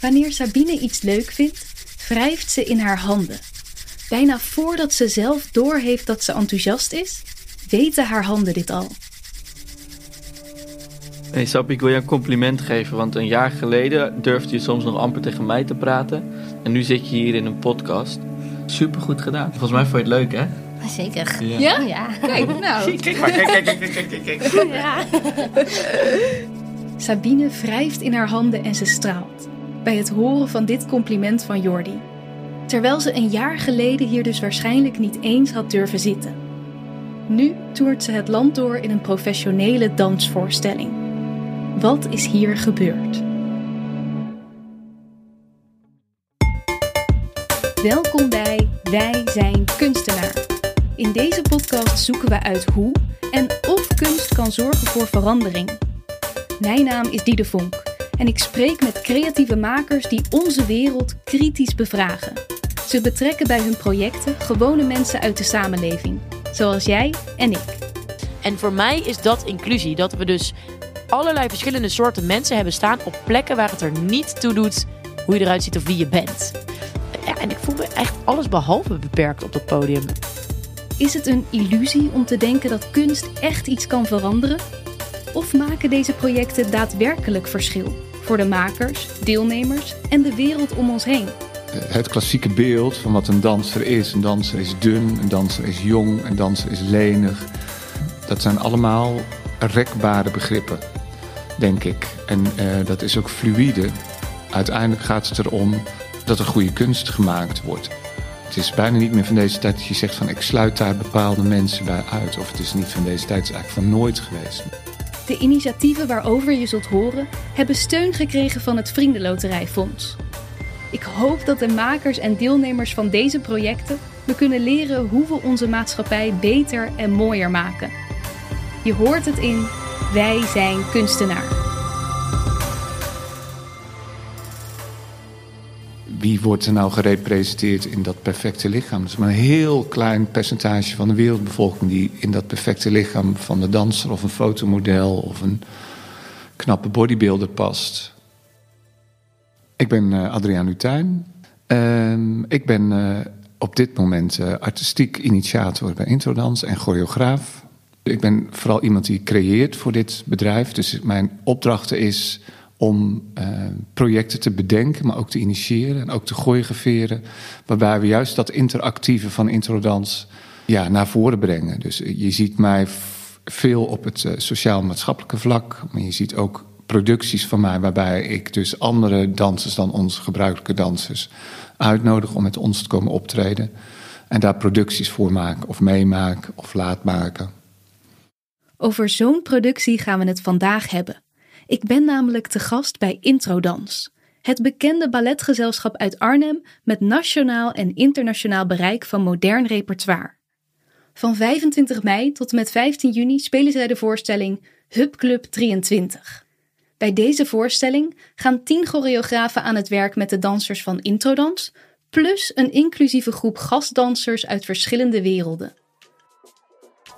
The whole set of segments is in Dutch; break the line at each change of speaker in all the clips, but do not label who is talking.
Wanneer Sabine iets leuk vindt, wrijft ze in haar handen. Bijna voordat ze zelf doorheeft dat ze enthousiast is, weten haar handen dit al.
Hey Sap, ik wil je een compliment geven, want een jaar geleden durfde je soms nog amper tegen mij te praten. En nu zit je hier in een podcast. Super goed gedaan. Volgens mij vond je het leuk, hè?
Zeker.
Ja?
Ja.
Kijk, nou.
Kijk maar, kijk, kijk, kijk, kijk, kijk, kijk.
ja.
Sabine wrijft in haar handen en ze straalt. Bij het horen van dit compliment van Jordi. Terwijl ze een jaar geleden hier dus waarschijnlijk niet eens had durven zitten. Nu toert ze het land door in een professionele dansvoorstelling. Wat is hier gebeurd? Welkom bij Wij zijn kunstenaar. In deze podcast zoeken we uit hoe en of kunst kan zorgen voor verandering. Mijn naam is Diede Vonk en ik spreek met creatieve makers die onze wereld kritisch bevragen. Ze betrekken bij hun projecten gewone mensen uit de samenleving, zoals jij en ik.
En voor mij is dat inclusie. Dat we dus allerlei verschillende soorten mensen hebben staan op plekken waar het er niet toe doet hoe je eruit ziet of wie je bent. Ja, en ik voel me echt alles behalve beperkt op dat podium.
Is het een illusie om te denken dat kunst echt iets kan veranderen? Of maken deze projecten daadwerkelijk verschil voor de makers, deelnemers en de wereld om ons heen?
Het klassieke beeld van wat een danser is. Een danser is dun, een danser is jong, een danser is lenig. Dat zijn allemaal rekbare begrippen, denk ik. En eh, dat is ook fluïde. Uiteindelijk gaat het erom dat er goede kunst gemaakt wordt. Het is bijna niet meer van deze tijd dat je zegt van ik sluit daar bepaalde mensen bij uit. Of het is niet van deze tijd, het is eigenlijk van nooit geweest.
De initiatieven waarover je zult horen hebben steun gekregen van het Vriendenloterijfonds. Ik hoop dat de makers en deelnemers van deze projecten me kunnen leren hoe we onze maatschappij beter en mooier maken. Je hoort het in Wij zijn kunstenaar.
Wie wordt er nou gerepresenteerd in dat perfecte lichaam? Dat is maar een heel klein percentage van de wereldbevolking die in dat perfecte lichaam van de danser of een fotomodel of een knappe bodybuilder past. Ik ben uh, Adriaan Lutijn. Uh, ik ben uh, op dit moment uh, artistiek initiator bij Introdans en choreograaf. Ik ben vooral iemand die creëert voor dit bedrijf. Dus mijn opdracht is om projecten te bedenken, maar ook te initiëren en ook te choreograferen. Waarbij we juist dat interactieve van Introdans ja, naar voren brengen. Dus je ziet mij veel op het sociaal-maatschappelijke vlak, maar je ziet ook producties van mij waarbij ik dus andere dansers dan onze gebruikelijke dansers uitnodig om met ons te komen optreden. En daar producties voor maken of meemaken of laat maken.
Over zo'n productie gaan we het vandaag hebben. Ik ben namelijk te gast bij Introdans, het bekende balletgezelschap uit Arnhem met nationaal en internationaal bereik van modern repertoire. Van 25 mei tot en met 15 juni spelen zij de voorstelling Hub Club 23. Bij deze voorstelling gaan tien choreografen aan het werk met de dansers van Introdans, plus een inclusieve groep gastdansers uit verschillende werelden.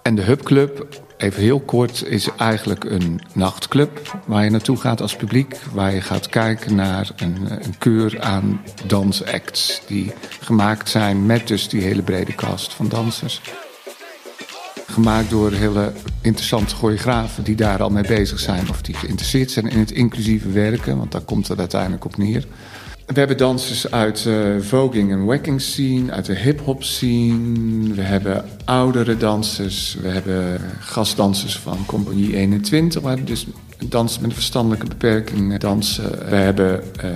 En de Hub Club, even heel kort, is eigenlijk een nachtclub waar je naartoe gaat als publiek. Waar je gaat kijken naar een, een keur aan dansacts die gemaakt zijn met dus die hele brede cast van dansers. Gemaakt door hele interessante choreografen die daar al mee bezig zijn. Of die geïnteresseerd zijn in het inclusieve werken, want daar komt het uiteindelijk op neer. We hebben dansers uit uh, voging en wacking scene, uit de hip-hop scene. We hebben oudere dansers. We hebben gastdansers van Compagnie 21, waar dus dansers met een verstandelijke beperking dansen. We hebben uh,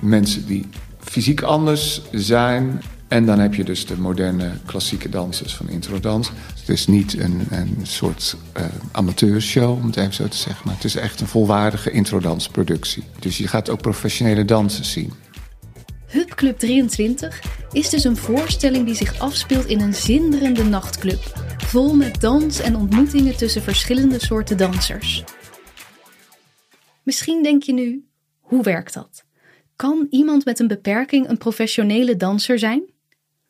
mensen die fysiek anders zijn. En dan heb je dus de moderne klassieke dansers van Introdans. Het is niet een, een soort amateurshow, om het even zo te zeggen. Maar het is echt een volwaardige introdansproductie. Dus je gaat ook professionele dansers zien.
Hub Club 23 is dus een voorstelling die zich afspeelt in een zinderende nachtclub. Vol met dans en ontmoetingen tussen verschillende soorten dansers. Misschien denk je nu, hoe werkt dat? Kan iemand met een beperking een professionele danser zijn?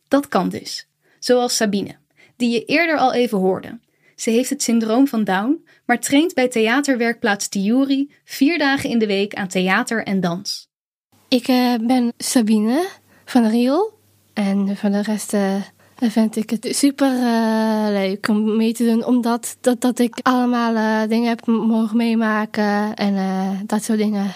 Dat kan dus. Zoals Sabine, die je eerder al even hoorde. Ze heeft het syndroom van Down, maar traint bij theaterwerkplaats Tiuri vier dagen in de week aan theater en dans.
Ik uh, ben Sabine van Riel. En voor de rest uh, vind ik het super uh, leuk om mee te doen. Omdat dat, dat ik allemaal dingen heb mogen meemaken en dat soort dingen.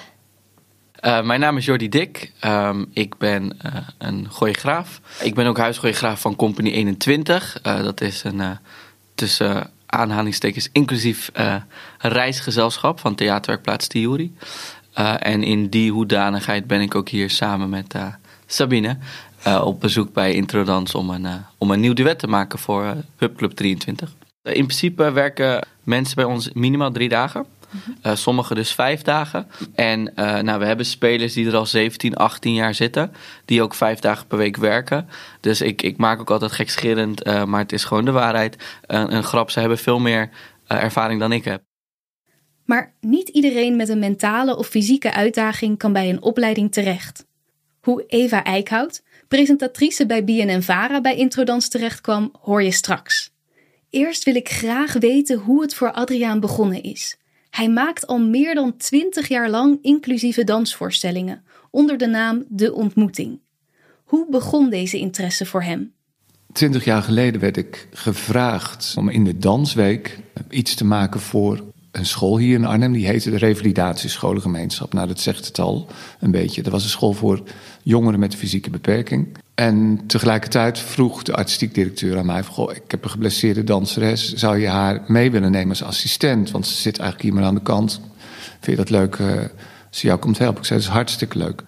mijn naam is Jordi Dik. Um, ik ben een choreograaf. Ik ben ook huischoreograaf van Company 21. dat is een tussen aanhalingstekens inclusief reisgezelschap van Theaterwerkplaats Tiuri. Uh, en in die hoedanigheid ben ik ook hier samen met uh, Sabine uh, op bezoek bij Introdans om een, om een nieuw duet te maken voor Hub Club 23. in principe werken mensen bij ons minimaal drie dagen. Uh, sommigen dus vijf dagen. En nou, we hebben spelers die er al 17, 18 jaar zitten. Die ook vijf dagen per week werken. Dus ik, ik maak ook altijd gekscherend. Maar het is gewoon de waarheid. een grap, ze hebben veel meer ervaring dan ik heb.
Maar niet iedereen met een mentale of fysieke uitdaging kan bij een opleiding terecht. Hoe Eva Eickhout, presentatrice bij BNN-Vara bij Introdans terechtkwam, hoor je straks. Eerst wil ik graag weten hoe het voor Adriaan begonnen is. Hij maakt al meer dan twintig jaar lang inclusieve dansvoorstellingen onder de naam De Ontmoeting. Hoe begon deze interesse voor hem?
Twintig jaar geleden werd ik gevraagd om in de Dansweek iets te maken voor een school hier in Arnhem, die heette de Revalidatiescholengemeenschap. Nou, dat zegt het al een beetje. Dat was een school voor jongeren met een fysieke beperking. En tegelijkertijd vroeg de artistiek directeur aan mij: Goh, ik heb een geblesseerde danseres. Zou je haar mee willen nemen als assistent? Want ze zit eigenlijk hier maar aan de kant. Vind je dat leuk uh, ze jou komt helpen? Ik zei: Dat is hartstikke leuk.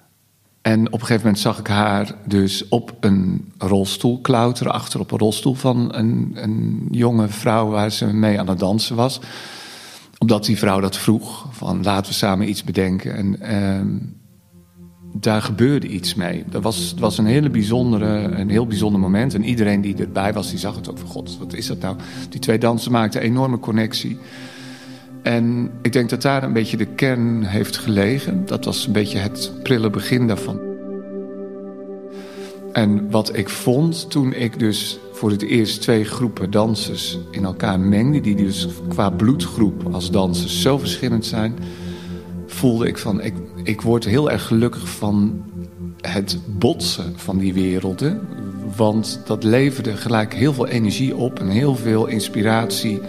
En op een gegeven moment zag ik haar dus op een rolstoel klauteren, achter op een rolstoel van een, een jonge vrouw waar ze mee aan het dansen was omdat die vrouw dat vroeg, van laten we samen iets bedenken. En ehm, daar gebeurde iets mee. Dat was, het was een, hele bijzondere, een heel bijzonder moment. En iedereen die erbij was, die zag het ook van... God, wat is dat nou? Die twee dansen maakten een enorme connectie. En ik denk dat daar een beetje de kern heeft gelegen. Dat was een beetje het prille begin daarvan. En wat ik vond toen ik dus voor het eerst twee groepen dansers in elkaar mengde, die dus qua bloedgroep als dansers zo verschillend zijn, voelde ik van, ik, ik word heel erg gelukkig van het botsen van die werelden. Want dat leverde gelijk heel veel energie op en heel veel inspiratie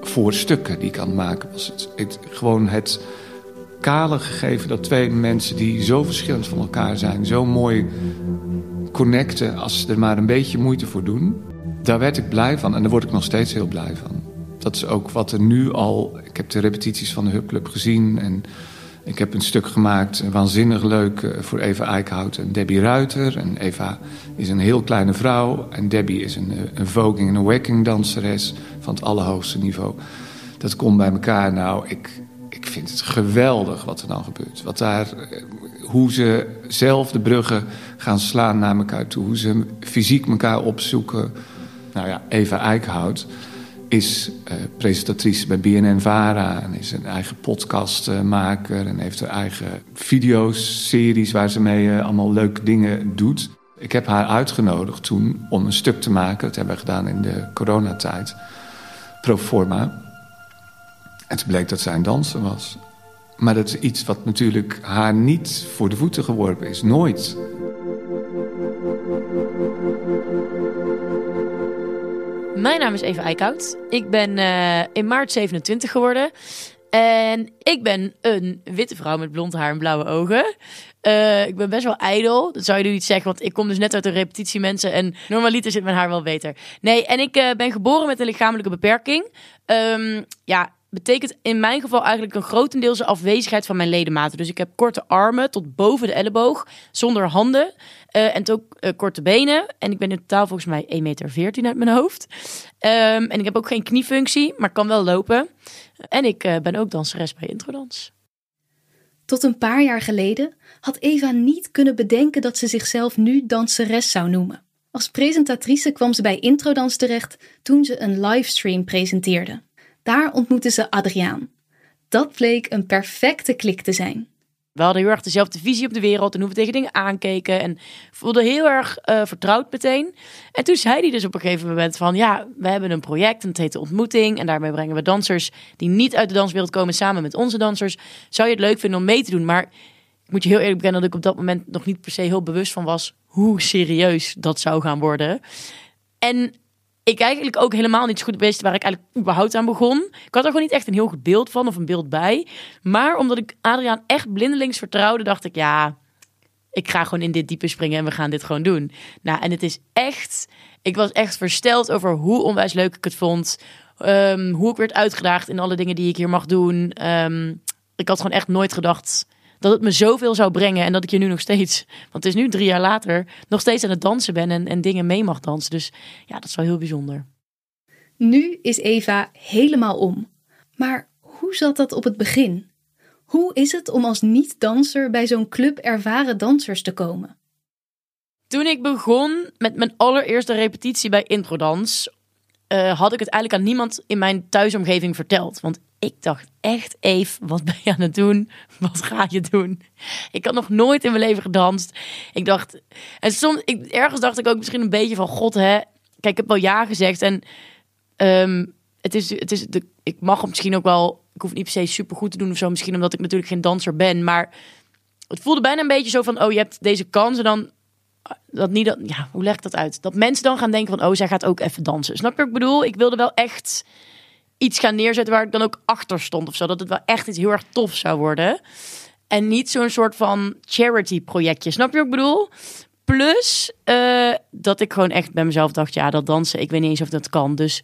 voor stukken die ik aan het maken was. Het, het, gewoon het kale gegeven dat twee mensen die zo verschillend van elkaar zijn, zo mooi connecten als ze er maar een beetje moeite voor doen. Daar werd ik blij van en daar word ik nog steeds heel blij van. Dat is ook wat er nu al. Ik heb de repetities van de Hubclub gezien en ik heb een stuk gemaakt, waanzinnig leuk, eh, voor Eva Eickhout en Debbie Ruiter. En Eva is een heel kleine vrouw en Debbie is een, eh, een voging en een danseres van het allerhoogste niveau. Dat komt bij elkaar. Nou, ik, ik vind het geweldig wat er dan gebeurt. Wat daar, eh, hoe ze zelf de bruggen gaan slaan naar elkaar toe. Hoe ze fysiek elkaar opzoeken. Nou ja, Eva Eickhout is uh, presentatrice bij BNN-Vara... en is een eigen podcastmaker en heeft haar eigen video's, series... waar ze mee uh, allemaal leuke dingen doet. Ik heb haar uitgenodigd toen om een stuk te maken. Dat hebben we gedaan in de coronatijd. Proforma. En toen bleek dat zij een danser was. Maar dat is iets wat natuurlijk haar niet voor de voeten geworpen is. Nooit.
Mijn naam is Eva Eickhout. Ik ben uh, in maart 27 geworden. En ik ben een witte vrouw met blond haar en blauwe ogen. Uh, ik ben best wel ijdel. Dat zou je nu niet zeggen, want ik kom dus net uit de repetitie mensen. En normaliter zit mijn haar wel beter. Nee, en ik uh, ben geboren met een lichamelijke beperking. Um, ja, betekent in mijn geval eigenlijk een grotendeels afwezigheid van mijn ledematen. Dus ik heb korte armen tot boven de elleboog, zonder handen uh, en ook uh, korte benen. En ik ben in totaal volgens mij 1,14 meter uit mijn hoofd. Um, en ik heb ook geen kniefunctie, maar kan wel lopen. En ik uh, ben ook danseres bij Introdans.
Tot een paar jaar geleden had Eva niet kunnen bedenken dat ze zichzelf nu danseres zou noemen. Als presentatrice kwam ze bij Introdans terecht toen ze een livestream presenteerde. Daar ontmoette ze Adriaan. Dat bleek een perfecte klik te zijn.
We hadden heel erg dezelfde visie op de wereld en hoe we tegen dingen aankeken. En voelden heel erg uh, vertrouwd meteen. En toen zei hij dus op een gegeven moment van... ja, we hebben een project en het heet de Ontmoeting. En daarmee brengen we dansers die niet uit de danswereld komen... samen met onze dansers. Zou je het leuk vinden om mee te doen? Maar ik moet je heel eerlijk bekennen dat ik op dat moment nog niet per se heel bewust van was hoe serieus dat zou gaan worden. En ik eigenlijk ook helemaal niet zo goed wist waar ik eigenlijk überhaupt aan begon. Ik had er gewoon niet echt een heel goed beeld van of een beeld bij. Maar omdat ik Adriaan echt blindelings vertrouwde, dacht ik ja, ik ga gewoon in dit diepe springen en we gaan dit gewoon doen. Nou, en het is echt, ik was echt versteld over hoe onwijs leuk ik het vond. Ehm, hoe ik werd uitgedaagd in alle dingen die ik hier mag doen. Ehm, ik had gewoon echt nooit gedacht dat het me zoveel zou brengen. En dat ik hier nu nog steeds, want het is nu drie jaar later, nog steeds aan het dansen ben en, en dingen mee mag dansen. Dus ja, dat is wel heel bijzonder.
Nu is Eva helemaal om. Maar hoe zat dat op het begin? Hoe is het om als niet-danser bij zo'n club ervaren dansers te komen?
Toen ik begon met mijn allereerste repetitie bij Introdans, uh, had ik het eigenlijk aan niemand in mijn thuisomgeving verteld. Want ik dacht echt, Eve, wat ben je aan het doen? Wat ga je doen? Ik had nog nooit in mijn leven gedanst. Ik dacht, en soms, ik, ergens dacht ik ook misschien een beetje van, god hè. Kijk, ik heb wel ja gezegd en um, het is, het is de, ik mag het misschien ook wel, ik hoef niet per se super goed te doen of zo. Misschien omdat ik natuurlijk geen danser ben, maar het voelde bijna een beetje zo van, oh je hebt deze kans en dan dat niet dat, ja, hoe leg ik dat uit? Dat mensen dan gaan denken van, oh, zij gaat ook even dansen. Snap je wat ik bedoel? Ik wilde wel echt iets gaan neerzetten waar ik dan ook achter stond of zo. Dat het wel echt iets heel erg tof zou worden. En niet zo'n soort van charity projectje. Snap je wat ik bedoel? Plus uh, dat ik gewoon echt bij mezelf dacht, ja, dat dansen, ik weet niet eens of dat kan. Dus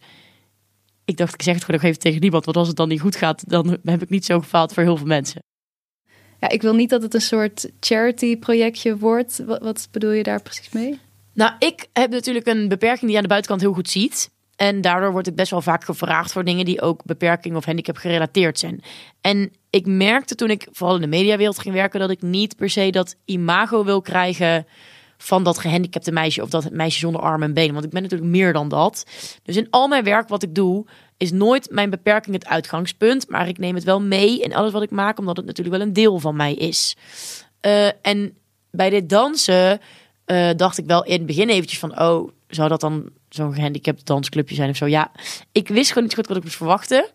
ik dacht, ik zeg het gewoon nog even tegen niemand. Want als het dan niet goed gaat, dan heb ik niet zo gefaald voor heel veel mensen.
Ja, ik wil niet dat het een soort charity projectje wordt. Wat, wat bedoel je daar precies mee?
Nou, ik heb natuurlijk een beperking die je aan de buitenkant heel goed ziet. En daardoor word ik best wel vaak gevraagd voor dingen die ook beperking of handicap gerelateerd zijn. En ik merkte toen ik vooral in de mediawereld ging werken dat ik niet per se dat imago wil krijgen van dat gehandicapte meisje of dat meisje zonder armen en benen. Want ik ben natuurlijk meer dan dat. Dus in al mijn werk wat ik doe, is nooit mijn beperking het uitgangspunt. Maar ik neem het wel mee in alles wat ik maak, omdat het natuurlijk wel een deel van mij is. Uh, en bij dit dansen uh, dacht ik wel in het begin eventjes van, oh, zou dat dan zo'n gehandicapt dansclubje zijn of zo? Ja, ik wist gewoon niet goed wat ik moest verwachten.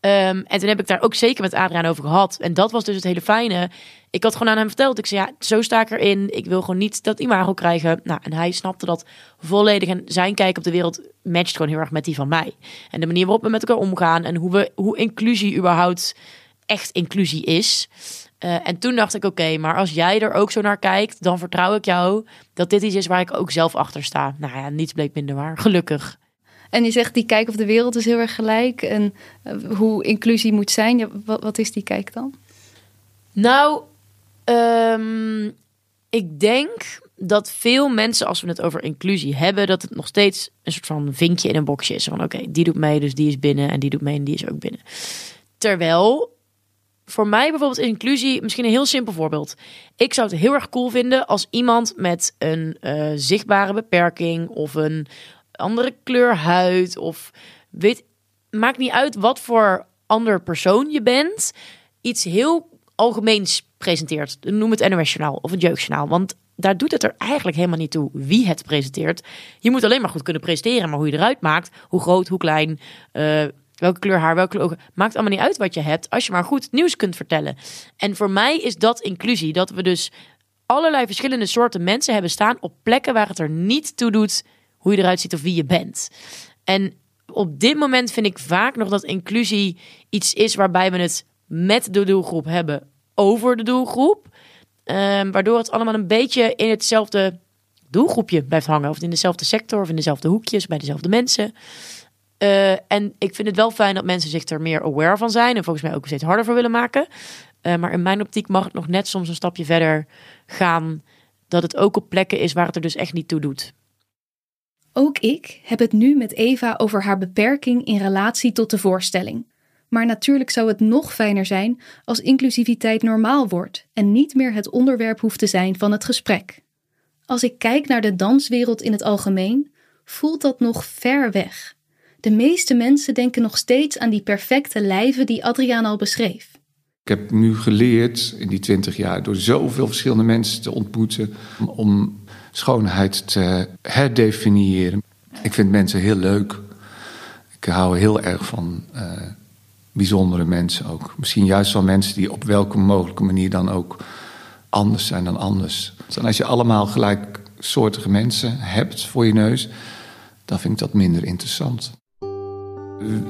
Um, en toen heb ik daar ook zeker met Adriaan over gehad. En dat was dus het hele fijne. Ik had gewoon aan hem verteld. Ik zei, ja, zo sta ik erin. Ik wil gewoon niet dat imago krijgen. Nou, en hij snapte dat volledig. En zijn kijk op de wereld matcht gewoon heel erg met die van mij. En de manier waarop we met elkaar omgaan. En hoe, we, hoe inclusie überhaupt echt inclusie is. Uh, en toen dacht ik, oké, maar als jij er ook zo naar kijkt, dan vertrouw ik jou dat dit iets is waar ik ook zelf achter sta. Nou ja, niets bleek minder waar, gelukkig.
En je zegt die kijk op de wereld is heel erg gelijk. En uh, hoe inclusie moet zijn. Ja, wat, wat, is die kijk dan?
Nou, um, ik denk dat veel mensen, als we het over inclusie hebben, dat het nog steeds een soort van vinkje in een boxje is. Van oké, die doet mee, dus die is binnen. En die doet mee en die is ook binnen. Terwijl voor mij bijvoorbeeld inclusie, misschien een heel simpel voorbeeld. Ik zou het heel erg cool vinden als iemand met een uh, zichtbare beperking of een andere kleur huid of weet, maakt niet uit wat voor ander persoon je bent, iets heel algemeens presenteert. Noem het NOS-journaal of het jeugdjournaal, want daar doet het er eigenlijk helemaal niet toe wie het presenteert. Je moet alleen maar goed kunnen presenteren, maar hoe je eruit maakt, hoe groot, hoe klein, uh, welke kleur haar, welke kleur ogen, maakt allemaal niet uit wat je hebt, als je maar goed nieuws kunt vertellen. En voor mij is dat inclusie, dat we dus allerlei verschillende soorten mensen hebben staan op plekken waar het er niet toe doet hoe je eruit ziet of wie je bent. En op dit moment vind ik vaak nog dat inclusie iets is waarbij we het met de doelgroep hebben over de doelgroep. Um, waardoor het allemaal een beetje in hetzelfde doelgroepje blijft hangen. Of in dezelfde sector of in dezelfde hoekjes bij dezelfde mensen. Uh, en ik vind het wel fijn dat mensen zich er meer aware van zijn. En volgens mij ook steeds harder voor willen maken. Uh, maar in mijn optiek mag het nog net soms een stapje verder gaan. Dat het ook op plekken is waar het er dus echt niet toe doet.
Ook ik heb het nu met Eva over haar beperking in relatie tot de voorstelling. Maar natuurlijk zou het nog fijner zijn als inclusiviteit normaal wordt en niet meer het onderwerp hoeft te zijn van het gesprek. Als ik kijk naar de danswereld in het algemeen, voelt dat nog ver weg. De meeste mensen denken nog steeds aan die perfecte lijven die Adriaan al beschreef.
Ik heb nu geleerd in die twintig jaar door zoveel verschillende mensen te ontmoeten om schoonheid te herdefiniëren. Ik vind mensen heel leuk. Ik hou heel erg van uh, bijzondere mensen ook. Misschien juist wel mensen die op welke mogelijke manier dan ook anders zijn dan anders. En als je allemaal gelijksoortige mensen hebt voor je neus, dan vind ik dat minder interessant.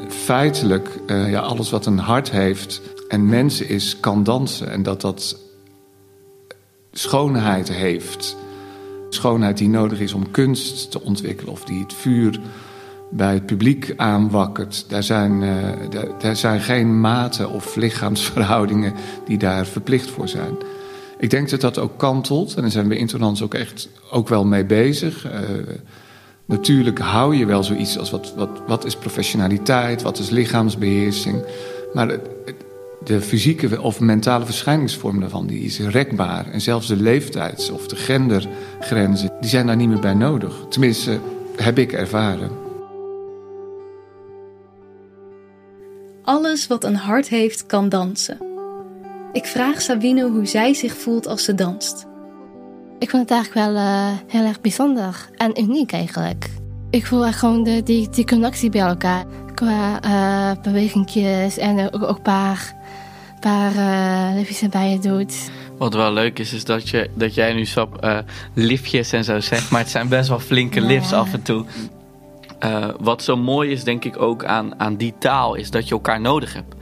Feitelijk, uh, ja, alles wat een hart heeft en mensen is, kan dansen. En dat dat schoonheid heeft. Schoonheid die nodig is om kunst te ontwikkelen of die het vuur bij het publiek aanwakkert. Daar zijn, uh, daar, zijn geen maten of lichaamsverhoudingen die daar verplicht voor zijn. Ik denk dat dat ook kantelt en daar zijn we Interlands ook echt ook wel mee bezig. Uh, natuurlijk hou je wel zoiets als wat, wat, wat is professionaliteit, wat is lichaamsbeheersing. Maar de fysieke of mentale verschijningsvorm daarvan die is rekbaar. En zelfs de leeftijds- of de gendergrenzen die zijn daar niet meer bij nodig. Tenminste, heb ik ervaren.
Alles wat een hart heeft, kan dansen. Ik vraag Sabine hoe zij zich voelt als ze danst.
Ik vind het eigenlijk wel uh, heel erg bijzonder en uniek eigenlijk. Ik voel echt gewoon de, die, die connectie bij elkaar. Qua uh, bewegingjes en ook een paar, paar uh, liefjes erbij je doet.
Wat wel leuk is, is dat, je, dat jij nu zo uh, liftjes en zo zegt. Maar het zijn best wel flinke ja. lifts af en toe. Uh, wat zo mooi is, denk ik ook aan, aan die taal, is dat je elkaar nodig hebt.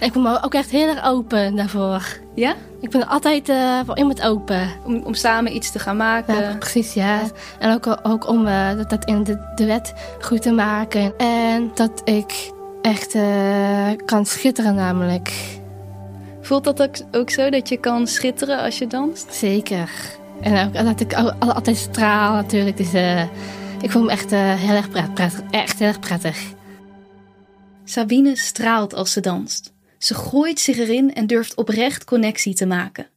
Ik ben me ook echt heel erg open daarvoor.
Ja?
Ik ben altijd uh, voor iemand open.
Om, om samen iets te gaan maken.
Ja, precies, ja. En ook, ook om uh, dat, dat in de, de wet goed te maken. En dat ik echt uh, kan schitteren namelijk.
Voelt dat ook, ook zo, dat je kan schitteren als je danst?
Zeker. En ook dat ik altijd straal natuurlijk. Dus ik voel me echt heel erg prettig. Echt heel erg prettig.
Sabine straalt als ze danst. Ze gooit zich erin en durft oprecht connectie te maken.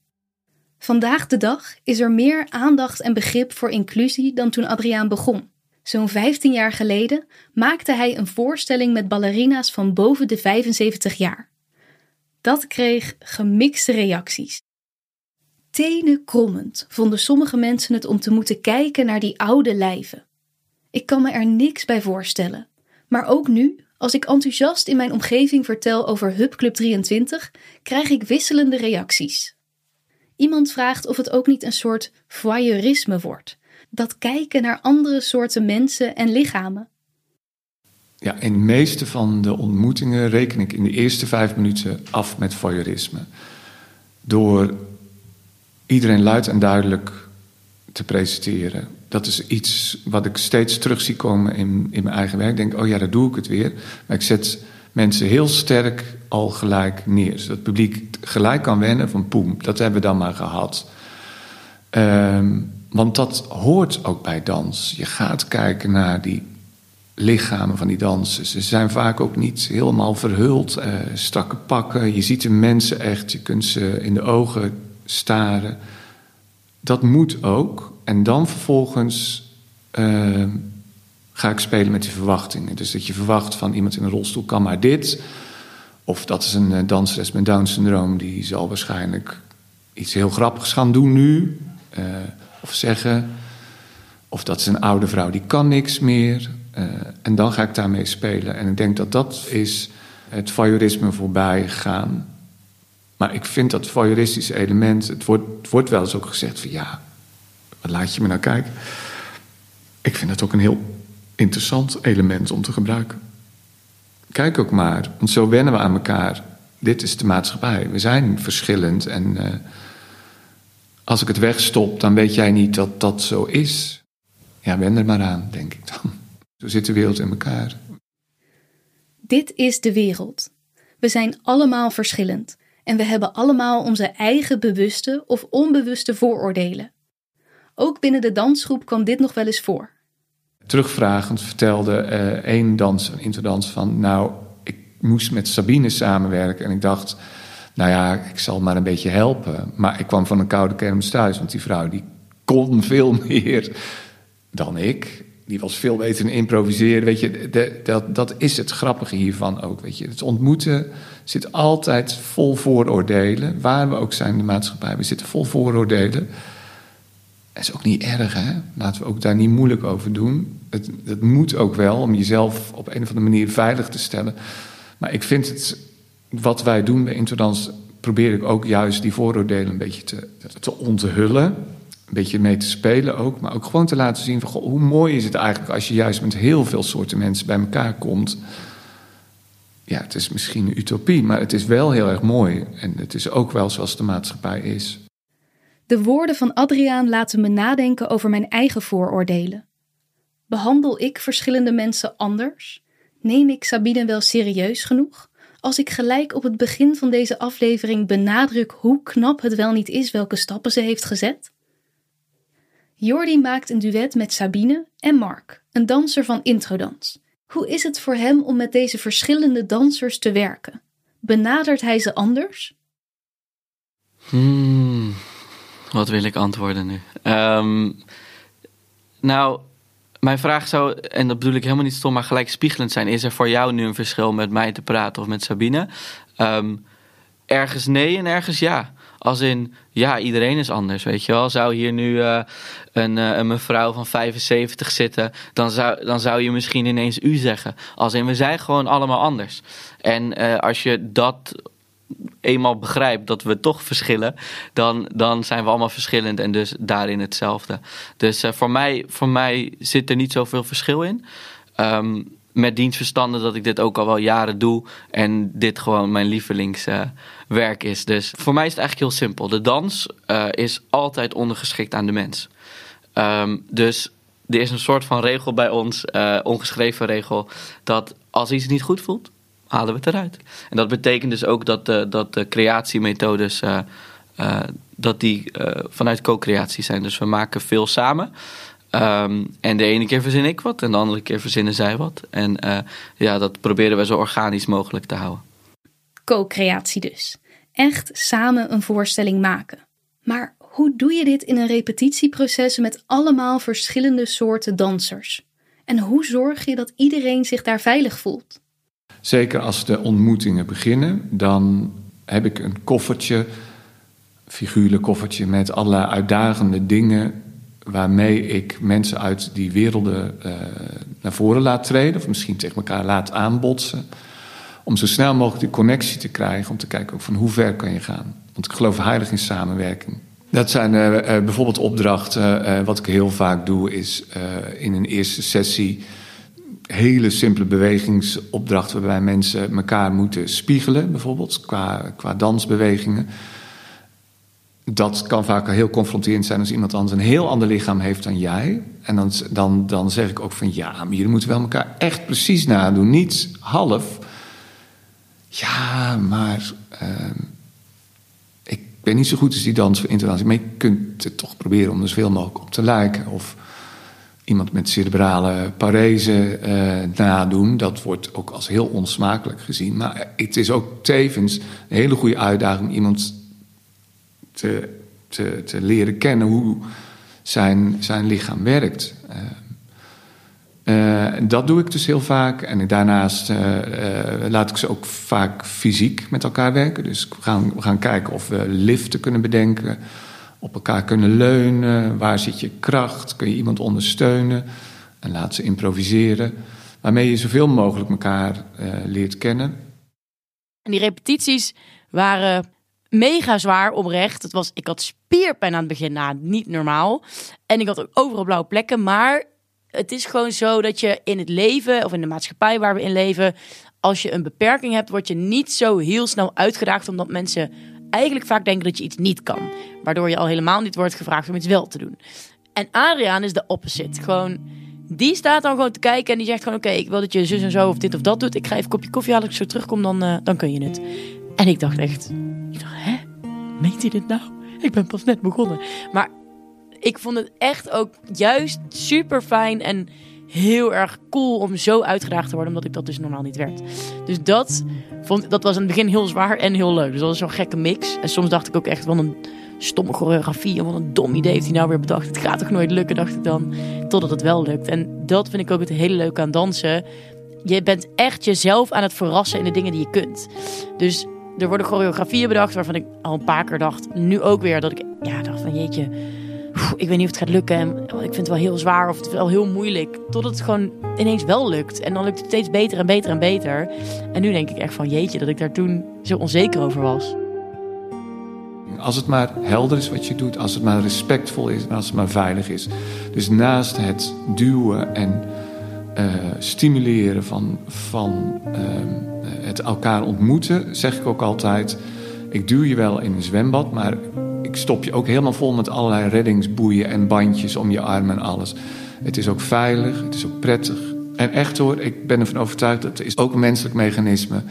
Vandaag de dag is er meer aandacht en begrip voor inclusie dan toen Adriaan begon. Zo'n 15 jaar geleden maakte hij een voorstelling met ballerina's van boven de 75 jaar. Dat kreeg gemixte reacties. Tenen krommend vonden sommige mensen het om te moeten kijken naar die oude lijven. Ik kan me er niks bij voorstellen. Maar ook nu, als ik enthousiast in mijn omgeving vertel over Hub Club 23, krijg ik wisselende reacties. Iemand vraagt of het ook niet een soort voyeurisme wordt. Dat kijken naar andere soorten mensen en lichamen.
Ja, in de meeste van de ontmoetingen reken ik in de eerste vijf minuten af met voyeurisme. Door iedereen luid en duidelijk te presenteren dat is iets wat ik steeds terug zie komen in, in mijn eigen werk. Ik denk, oh ja, daar doe ik het weer. Maar ik zet mensen heel sterk al gelijk neer. Zodat het publiek gelijk kan wennen van poem, dat hebben we dan maar gehad. Um, want dat hoort ook bij dans. Je gaat kijken naar die lichamen van die dansers. Ze zijn vaak ook niet helemaal verhuld, uh, strakke pakken. Je ziet de mensen echt, je kunt ze in de ogen staren. Dat moet ook. En dan vervolgens uh, ga ik spelen met die verwachtingen. Dus dat je verwacht van iemand in een rolstoel kan maar dit. Of dat is een uh, danseres met Down syndroom, die zal waarschijnlijk iets heel grappigs gaan doen nu. Uh, of zeggen. Of dat is een oude vrouw die kan niks meer. en dan ga ik daarmee spelen. En ik denk dat dat is het voyeurisme voorbij gaan. Maar ik vind dat voyeuristische element, het wordt, het wordt wel eens ook gezegd van ja, wat laat je me nou kijken? Ik vind het ook een heel interessant element om te gebruiken. Kijk ook maar, want zo wennen we aan elkaar. Dit is de maatschappij. We zijn verschillend en uh, als ik het wegstop, dan weet jij niet dat dat zo is. Ja, wen er maar aan, denk ik dan. Zo zit de wereld in elkaar.
Dit is de wereld. We zijn allemaal verschillend en we hebben allemaal onze eigen bewuste of onbewuste vooroordelen. Ook binnen de dansgroep kwam dit nog wel eens voor.
Terugvragend vertelde uh, één dans, een interdans, van nou, ik moest met Sabine samenwerken en ik dacht, nou ja, ik zal maar een beetje helpen. Maar ik kwam van een koude kermis thuis, want die vrouw die kon veel meer dan ik. Die was veel beter in improviseren. Weet je, dat, dat is het grappige hiervan ook. Weet je. Het ontmoeten zit altijd vol vooroordelen. Waar we ook zijn in de maatschappij, we zitten vol vooroordelen. Dat is ook niet erg, hè? Laten we ook daar niet moeilijk over doen. Het, het moet ook wel om jezelf op een of andere manier veilig te stellen. Maar ik vind het, wat wij doen bij Interdans, probeer ik ook juist die vooroordelen een beetje te, te onthullen. Een beetje mee te spelen ook. Maar ook gewoon te laten zien van, goh, hoe mooi is het eigenlijk als je juist met heel veel soorten mensen bij elkaar komt. Ja, het is misschien een utopie, maar het is wel heel erg mooi. En het is ook wel zoals de maatschappij is.
De woorden van Adriaan laten me nadenken over mijn eigen vooroordelen. Behandel ik verschillende mensen anders? Neem ik Sabine wel serieus genoeg? Als ik gelijk op het begin van deze aflevering benadruk hoe knap het wel niet is welke stappen ze heeft gezet? Jordi maakt een duet met Sabine en Mark, een danser van introdans. Hoe is het voor hem om met deze verschillende dansers te werken? Benadert hij ze anders?
Hmm, wat wil ik antwoorden nu? Ehm, nou, mijn vraag zou, en dat bedoel ik helemaal niet stom, maar gelijk spiegelend zijn. Is er voor jou nu een verschil met mij te praten of met Sabine? Ehm, ergens nee en ergens ja. Als in, ja, iedereen is anders, weet je wel. Zou hier nu uh, een, uh, een mevrouw van 75 zitten, dan zou, dan zou je misschien ineens u zeggen. Als in, we zijn gewoon allemaal anders. En uh, als je dat eenmaal begrijpt dat we toch verschillen, dan, dan zijn we allemaal verschillend en dus daarin hetzelfde. Dus voor, mij, voor mij zit er niet zoveel verschil in. Um, met dienstverstanden dat ik dit ook al wel jaren doe en dit gewoon mijn lievelingswerk is. Dus voor mij is het eigenlijk heel simpel. De dans uh, is altijd ondergeschikt aan de mens. Um, dus er is een soort van regel bij ons, uh, ongeschreven regel, dat als iets niet goed voelt, halen we het eruit. En dat betekent dus ook dat de, dat de creatiemethodes uh, dat die vanuit co-creatie zijn. Dus we maken veel samen. Um, en de ene keer verzin ik wat en de andere keer verzinnen zij wat. En ja, dat proberen we zo organisch mogelijk te houden.
Co-creatie dus. Echt samen een voorstelling maken. Maar hoe doe je dit in een repetitieproces met allemaal verschillende soorten dansers? En hoe zorg je dat iedereen zich daar veilig voelt?
Zeker als de ontmoetingen beginnen, dan heb ik een koffertje, figuurlijk koffertje met allerlei uitdagende dingen waarmee ik mensen uit die werelden uh, naar voren laat treden, of misschien tegen elkaar laat aanbotsen, om zo snel mogelijk die connectie te krijgen, om te kijken van hoe ver kan je gaan. Want ik geloof heilig in samenwerking. Dat zijn uh, uh, bijvoorbeeld opdrachten. wat ik heel vaak doe, is in een eerste sessie hele simpele bewegingsopdrachten waarbij mensen elkaar moeten spiegelen, bijvoorbeeld qua, qua dansbewegingen. Dat kan vaak heel confronterend zijn als iemand anders een heel ander lichaam heeft dan jij. En dan, dan, dan zeg ik ook van ja, maar jullie moeten wel elkaar echt precies nadoen, niet half. Ja, maar uh, ik ben niet zo goed als die dans voor internatie. Maar je kunt het toch proberen om er zoveel mogelijk op te lijken. Of iemand met cerebrale parese uh, nadoen. Dat wordt ook als heel onsmakelijk gezien. Maar het is ook tevens een hele goede uitdaging om iemand te, te, te leren kennen hoe zijn, zijn lichaam werkt. Uh, uh, dat doe ik dus heel vaak. En daarnaast laat ik ze ook vaak fysiek met elkaar werken. Dus we gaan, we gaan kijken of we liften kunnen bedenken op elkaar kunnen leunen. Waar zit je kracht? Kun je iemand ondersteunen? En laat ze improviseren. Waarmee je zoveel mogelijk elkaar leert kennen.
En die repetities waren mega zwaar oprecht. Het was, ik had spierpijn aan het begin, nou, niet normaal. En ik had ook overal blauwe plekken. Maar het is gewoon zo dat je in het leven, of in de maatschappij waar we in leven, als je een beperking hebt, word je niet zo heel snel uitgedaagd omdat mensen eigenlijk vaak denken dat je iets niet kan. Waardoor je al helemaal niet wordt gevraagd om iets wel te doen. En Adriaan is de opposite. Gewoon, die staat dan gewoon te kijken en die zegt gewoon... oké, ik wil dat je zus en zo of dit of dat doet. Ik ga even een kopje koffie halen, als ik zo terugkom, dan, uh, dan kun je het. En ik dacht echt... Meent hij dit nou? Ik ben pas net begonnen. Maar ik vond het echt ook juist super fijn en heel erg cool om zo uitgedaagd te worden, omdat ik dat dus normaal niet werd. Dus dat, vond, dat was in het begin heel zwaar en heel leuk. Dus dat was zo'n gekke mix. En soms dacht ik ook echt, van een stomme choreografie en wat een dom idee heeft hij nou weer bedacht. Het gaat toch nooit lukken, dacht ik dan. Totdat het wel lukt. En dat vind ik ook het hele leuke aan dansen. Je bent echt jezelf aan het verrassen in de dingen die je kunt. Dus er worden choreografieën bedacht waarvan ik al een paar keer dacht, nu ook weer, dat ik ja, dacht van jeetje ik weet niet of het gaat lukken. En ik vind het wel heel zwaar of het wel heel moeilijk. Totdat het gewoon ineens wel lukt. En dan lukt het steeds beter en beter en beter. En nu denk ik echt van jeetje, dat ik daar toen zo onzeker over was.
Als het maar helder is wat je doet, als het maar respectvol is en als het maar veilig is. Dus naast het duwen en uh, stimuleren van, van uh, het elkaar ontmoeten, zeg ik ook altijd: ik duw je wel in een zwembad, maar ik stop je ook helemaal vol met allerlei reddingsboeien en bandjes om je armen en alles. Het is ook veilig, het is ook prettig. En echt hoor, ik ben ervan overtuigd dat het is ook een menselijk mechanisme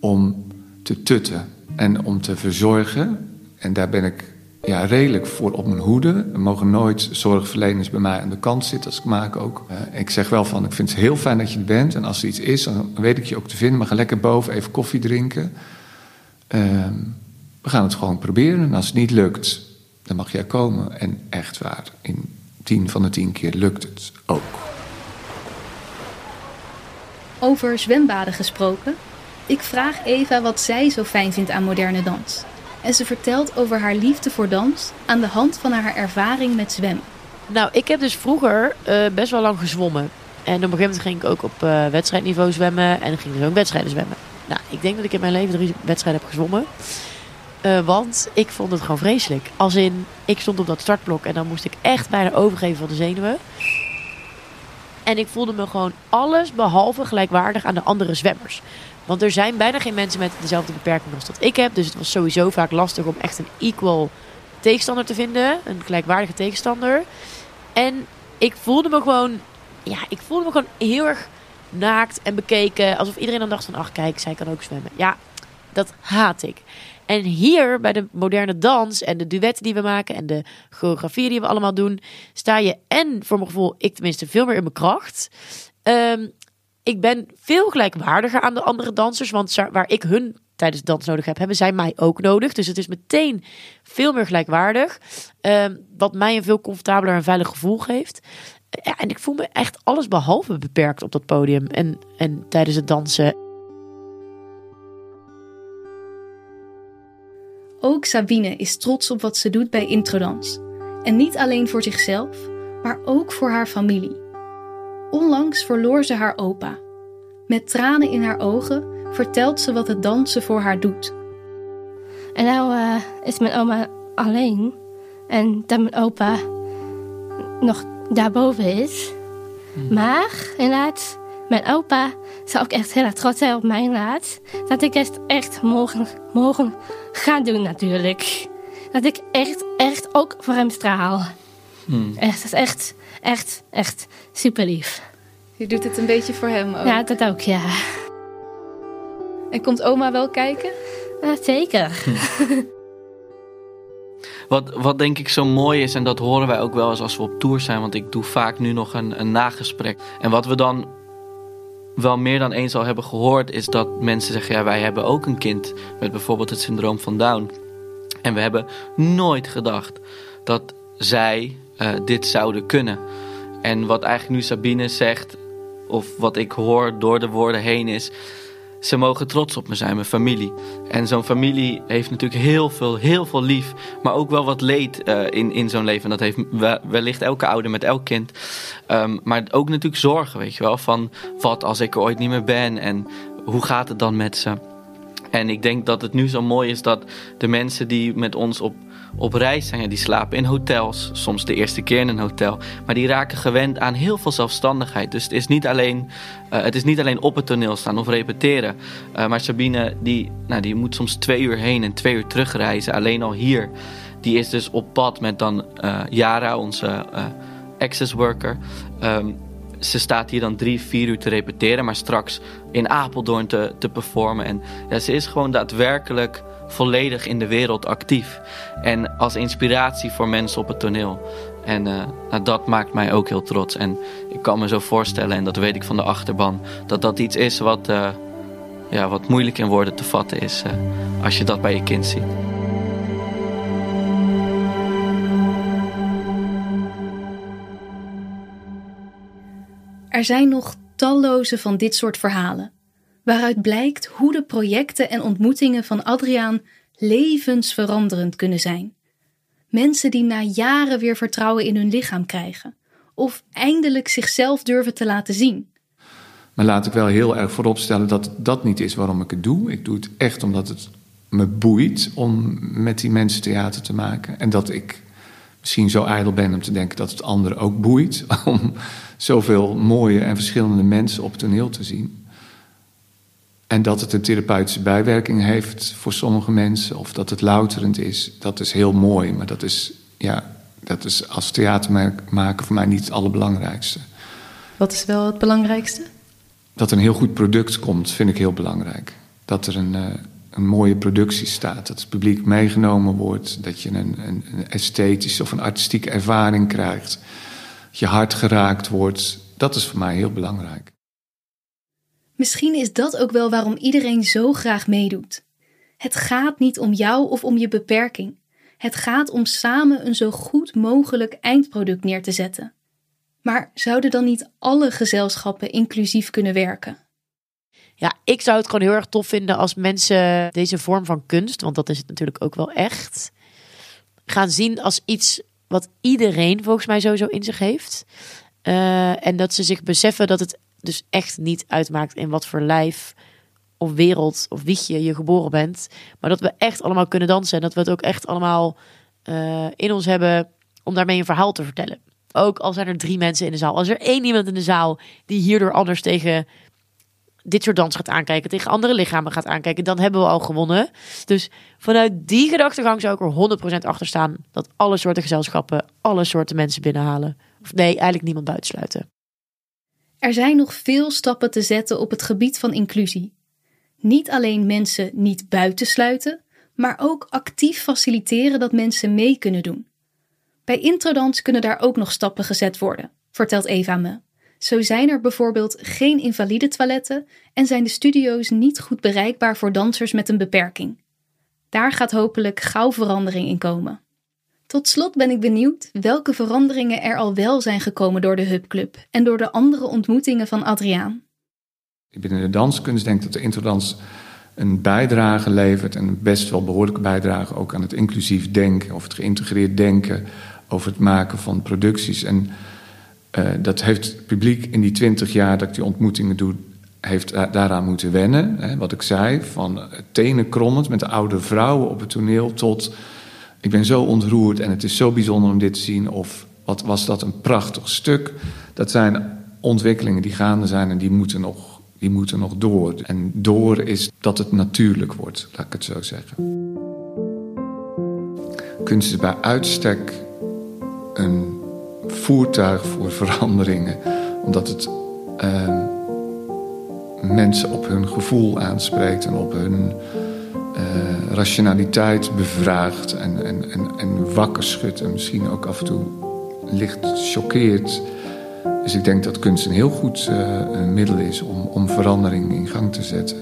om te tutten en om te verzorgen. En daar ben ik ja, redelijk voor op mijn hoede. Er mogen nooit zorgverleners bij mij aan de kant zitten als ik maak ook. Uh, ik zeg wel van, ik vind het heel fijn dat je er bent. En als er iets is, dan weet ik je ook te vinden. Maar ga lekker boven even koffie drinken. Uh, we gaan het gewoon proberen. En als het niet lukt, dan mag jij komen. En echt waar, in tien van de tien keer lukt het ook.
Over zwembaden gesproken. Ik vraag Eva wat zij zo fijn vindt aan moderne dans. En ze vertelt over haar liefde voor dans aan de hand van haar ervaring met zwemmen.
Nou, ik heb dus vroeger uh, best wel lang gezwommen. En op een gegeven moment ging ik ook op uh, wedstrijdniveau zwemmen. En ging dus ook wedstrijden zwemmen. Nou, ik denk dat ik in mijn leven drie wedstrijden heb gezwommen. Uh, want ik vond het gewoon vreselijk. Als in, ik stond op dat startblok en dan moest ik echt bijna overgeven van de zenuwen. En ik voelde me gewoon alles behalve gelijkwaardig aan de andere zwemmers. Want er zijn bijna geen mensen met dezelfde beperking als dat ik heb. Dus het was sowieso vaak lastig om echt een equal tegenstander te vinden. Een gelijkwaardige tegenstander. En ik voelde me gewoon... Ja, ik voelde me gewoon heel erg naakt en bekeken. Alsof iedereen dan dacht van... Ach, kijk, zij kan ook zwemmen. Ja, dat haat ik. En hier bij de moderne dans en de duetten die we maken en de choreografie die we allemaal doen, sta je en voor mijn gevoel, ik tenminste, veel meer in mijn kracht. Um, ik ben veel gelijkwaardiger aan de andere dansers, want waar ik hun tijdens dans nodig heb, hebben zij mij ook nodig. Dus het is meteen veel meer gelijkwaardig, um, wat mij een veel comfortabeler en veilig gevoel geeft. Ja, en ik voel me echt alles behalve beperkt op dat podium en, en tijdens het dansen.
Ook Sabine is trots op wat ze doet bij Introdans. En niet alleen voor zichzelf, maar ook voor haar familie. Onlangs verloor ze haar opa. Met tranen in haar ogen vertelt ze wat het dansen voor haar doet.
En nou uh, is mijn oma alleen. En dat mijn opa nog daarboven is. Hmm. Maar inderdaad, mijn opa zou ook echt heel erg trots zijn op mij laat. Dat ik het echt mogen, mogen gaan doen natuurlijk. Dat ik echt, echt ook voor hem straal. Hmm. Echt, dat is echt, echt, echt super lief.
Je doet het een beetje voor hem ook?
Ja, dat ook, ja.
En komt oma wel kijken?
Ja, zeker. Hm.
Wat, wat denk ik zo mooi is, en dat horen wij ook wel eens als we op tour zijn, want ik doe vaak nu nog een, een nagesprek. En wat we dan wel meer dan eens al hebben gehoord, is dat mensen zeggen: ja, wij hebben ook een kind met bijvoorbeeld het syndroom van Down. En we hebben nooit gedacht dat zij uh, dit zouden kunnen. En wat eigenlijk nu Sabine zegt, of wat ik hoor door de woorden heen is. Ze mogen trots op me zijn, mijn familie. En zo'n familie heeft natuurlijk heel veel, heel veel lief. Maar ook wel wat leed uh, in, in zo'n leven. En dat heeft wellicht elke ouder met elk kind. Um, maar ook natuurlijk zorgen, weet je wel. Van wat als ik er ooit niet meer ben. En hoe gaat het dan met ze? En ik denk dat het nu zo mooi is dat de mensen die met ons op op reis zijn. die slapen in hotels, soms de eerste keer in een hotel. Maar die raken gewend aan heel veel zelfstandigheid. Dus het is niet alleen, uh, het is niet alleen op het toneel staan of repeteren. Uh, maar Sabine, die, nou, die moet soms twee uur heen en twee uur terugreizen. Alleen al hier. Die is dus op pad met dan uh, Yara, onze access worker. Um, ze staat hier dan drie, vier uur te repeteren, maar straks in Apeldoorn te, te performen. En ja, ze is gewoon daadwerkelijk volledig in de wereld actief. En als inspiratie voor mensen op het toneel. En uh, nou, dat maakt mij ook heel trots. En ik kan me zo voorstellen, en dat weet ik van de achterban, dat dat iets is wat, uh, ja, wat moeilijk in woorden te vatten is uh, als je dat bij je kind ziet.
Er zijn nog talloze van dit soort verhalen waaruit blijkt hoe de projecten en ontmoetingen van Adriaan levensveranderend kunnen zijn. Mensen die na jaren weer vertrouwen in hun lichaam krijgen, of eindelijk zichzelf durven te laten zien.
Maar laat ik wel heel erg vooropstellen dat dat niet is waarom ik het doe. Ik doe het echt omdat het me boeit om met die mensen theater te maken. En dat ik misschien zo ijdel ben om te denken dat het anderen ook boeit. Om zoveel mooie en verschillende mensen op toneel te zien. En dat het een therapeutische bijwerking heeft voor sommige mensen. Of dat het louterend is. Dat is heel mooi. Maar dat is, ja, dat is als theatermaker voor mij niet het allerbelangrijkste.
Wat is wel het belangrijkste?
Dat er een heel goed product komt, vind ik heel belangrijk. Dat er een, uh, een mooie productie staat. Dat het publiek meegenomen wordt. Dat je een, een, een esthetische of een artistieke ervaring krijgt. Dat je hart geraakt wordt. Dat is voor mij heel belangrijk.
Misschien is dat ook wel waarom iedereen zo graag meedoet. Het gaat niet om jou of om je beperking. Het gaat om samen een zo goed mogelijk eindproduct neer te zetten. Maar zouden dan niet alle gezelschappen inclusief kunnen werken?
Ja, ik zou het gewoon heel erg tof vinden als mensen deze vorm van kunst, want dat is het natuurlijk ook wel echt, gaan zien als iets wat iedereen volgens mij sowieso in zich heeft. Uh, en dat ze zich beseffen dat het dus echt niet uitmaakt in wat voor lijf of wereld of wiegje je geboren bent. Maar dat we echt allemaal kunnen dansen. En dat we het ook echt allemaal uh, in ons hebben om daarmee een verhaal te vertellen. Ook al zijn er drie mensen in de zaal. Als er één iemand in de zaal die hierdoor anders tegen dit soort dans gaat aankijken, tegen andere lichamen gaat aankijken, dan hebben we al gewonnen. Dus vanuit die gedachtegang zou ik er 100% achter staan dat alle soorten gezelschappen, alle soorten mensen binnenhalen. Of nee, eigenlijk niemand buitensluiten.
Er zijn nog veel stappen te zetten op het gebied van inclusie. Niet alleen mensen niet buitensluiten, maar ook actief faciliteren dat mensen mee kunnen doen. Bij Introdans kunnen daar ook nog stappen gezet worden, vertelt Eva me. Zo zijn er bijvoorbeeld geen invalide toiletten en zijn de studio's niet goed bereikbaar voor dansers met een beperking. Daar gaat hopelijk gauw verandering in komen. Tot slot ben ik benieuwd welke veranderingen er al wel zijn gekomen door de Hubclub en door de andere ontmoetingen van Adriaan.
Binnen de danskunst denk ik dat de introdans een bijdrage levert, en best wel behoorlijke bijdrage ook aan het inclusief denken of het geïntegreerd denken over het maken van producties. En uh, dat heeft het publiek in die twintig jaar dat ik die ontmoetingen doe, heeft daaraan moeten wennen. Hè, wat ik zei, van tenen krommend met de oude vrouwen op het toneel tot ik ben zo ontroerd en het is zo bijzonder om dit te zien. Of wat was dat een prachtig stuk. Dat zijn ontwikkelingen die gaande zijn en die moeten nog, die moeten nog door. En door is dat het natuurlijk wordt, laat ik het zo zeggen. Kunst is bij uitstek een voertuig voor veranderingen, omdat het uh, mensen op hun gevoel aanspreekt en op hun uh, rationaliteit bevraagt en, en, en, en wakker schudt en misschien ook af en toe licht choqueert. Dus ik denk dat kunst een heel goed een middel is om, om verandering in gang te zetten.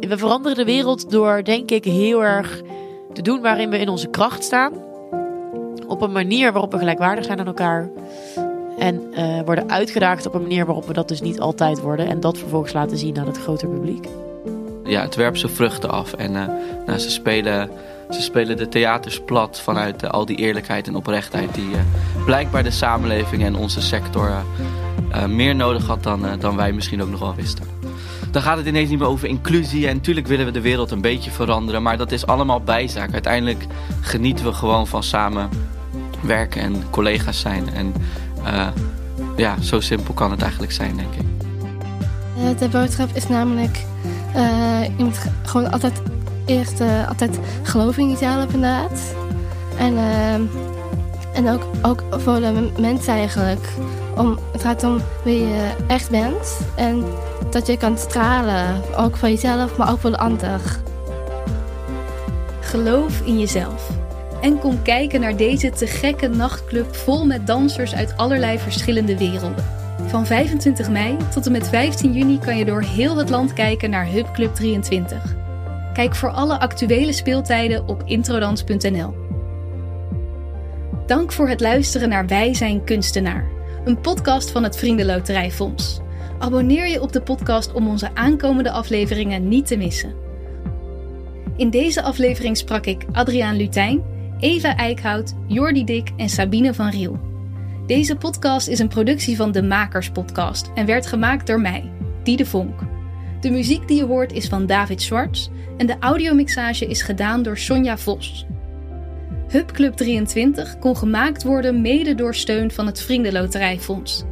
We veranderen de wereld door, denk ik, heel erg te doen waarin we in onze kracht staan. Op een manier waarop we gelijkwaardig zijn aan elkaar. En uh, worden uitgedaagd op een manier waarop we dat dus niet altijd worden. En dat vervolgens laten zien aan het grotere publiek.
Ja, het werpt zijn vruchten af. En uh, nou, ze, spelen, ze spelen de theaters plat vanuit uh, al die eerlijkheid en oprechtheid... die blijkbaar de samenleving en onze sector meer nodig had dan, dan wij misschien ook nog wel wisten. Dan gaat het ineens niet meer over inclusie. En natuurlijk willen we de wereld een beetje veranderen. Maar dat is allemaal bijzaak. Uiteindelijk genieten we gewoon van samen werken en collega's zijn. En uh, ja, zo simpel kan het eigenlijk zijn, denk ik.
Uh, de boodschap is namelijk: uh, je moet gewoon altijd eerst altijd geloven in jezelf, inderdaad. En, en ook, ook voor de mensen eigenlijk. Om, het gaat om wie je echt bent en dat je kan stralen, ook voor jezelf, maar ook voor de ander.
Geloof in jezelf. En kom kijken naar deze te gekke nachtclub vol met dansers uit allerlei verschillende werelden. Van 25 mei tot en met 15 juni kan je door heel het land kijken naar Hub Club 23. Kijk voor alle actuele speeltijden op introdans.nl. Dank voor het luisteren naar Wij zijn kunstenaar, een podcast van het Vriendenloterijfonds. Abonneer je op de podcast om onze aankomende afleveringen niet te missen. In deze aflevering sprak ik Adriaan Lutijn, Eva Eikhoud, Jordi Dik en Sabine van Riel. Deze podcast is een productie van de Makers Podcast en werd gemaakt door mij, Die de Vonk. De muziek die je hoort is van David Schwartz en de audiomixage is gedaan door Sonja Vos. Hub Club 23 kon gemaakt worden mede door steun van het Vriendenloterijfonds.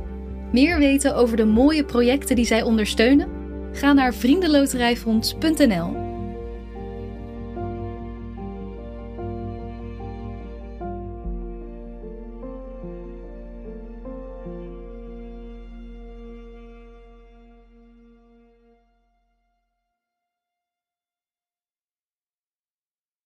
Meer weten over de mooie projecten die zij ondersteunen? Ga naar vriendenloterijfonds.nl.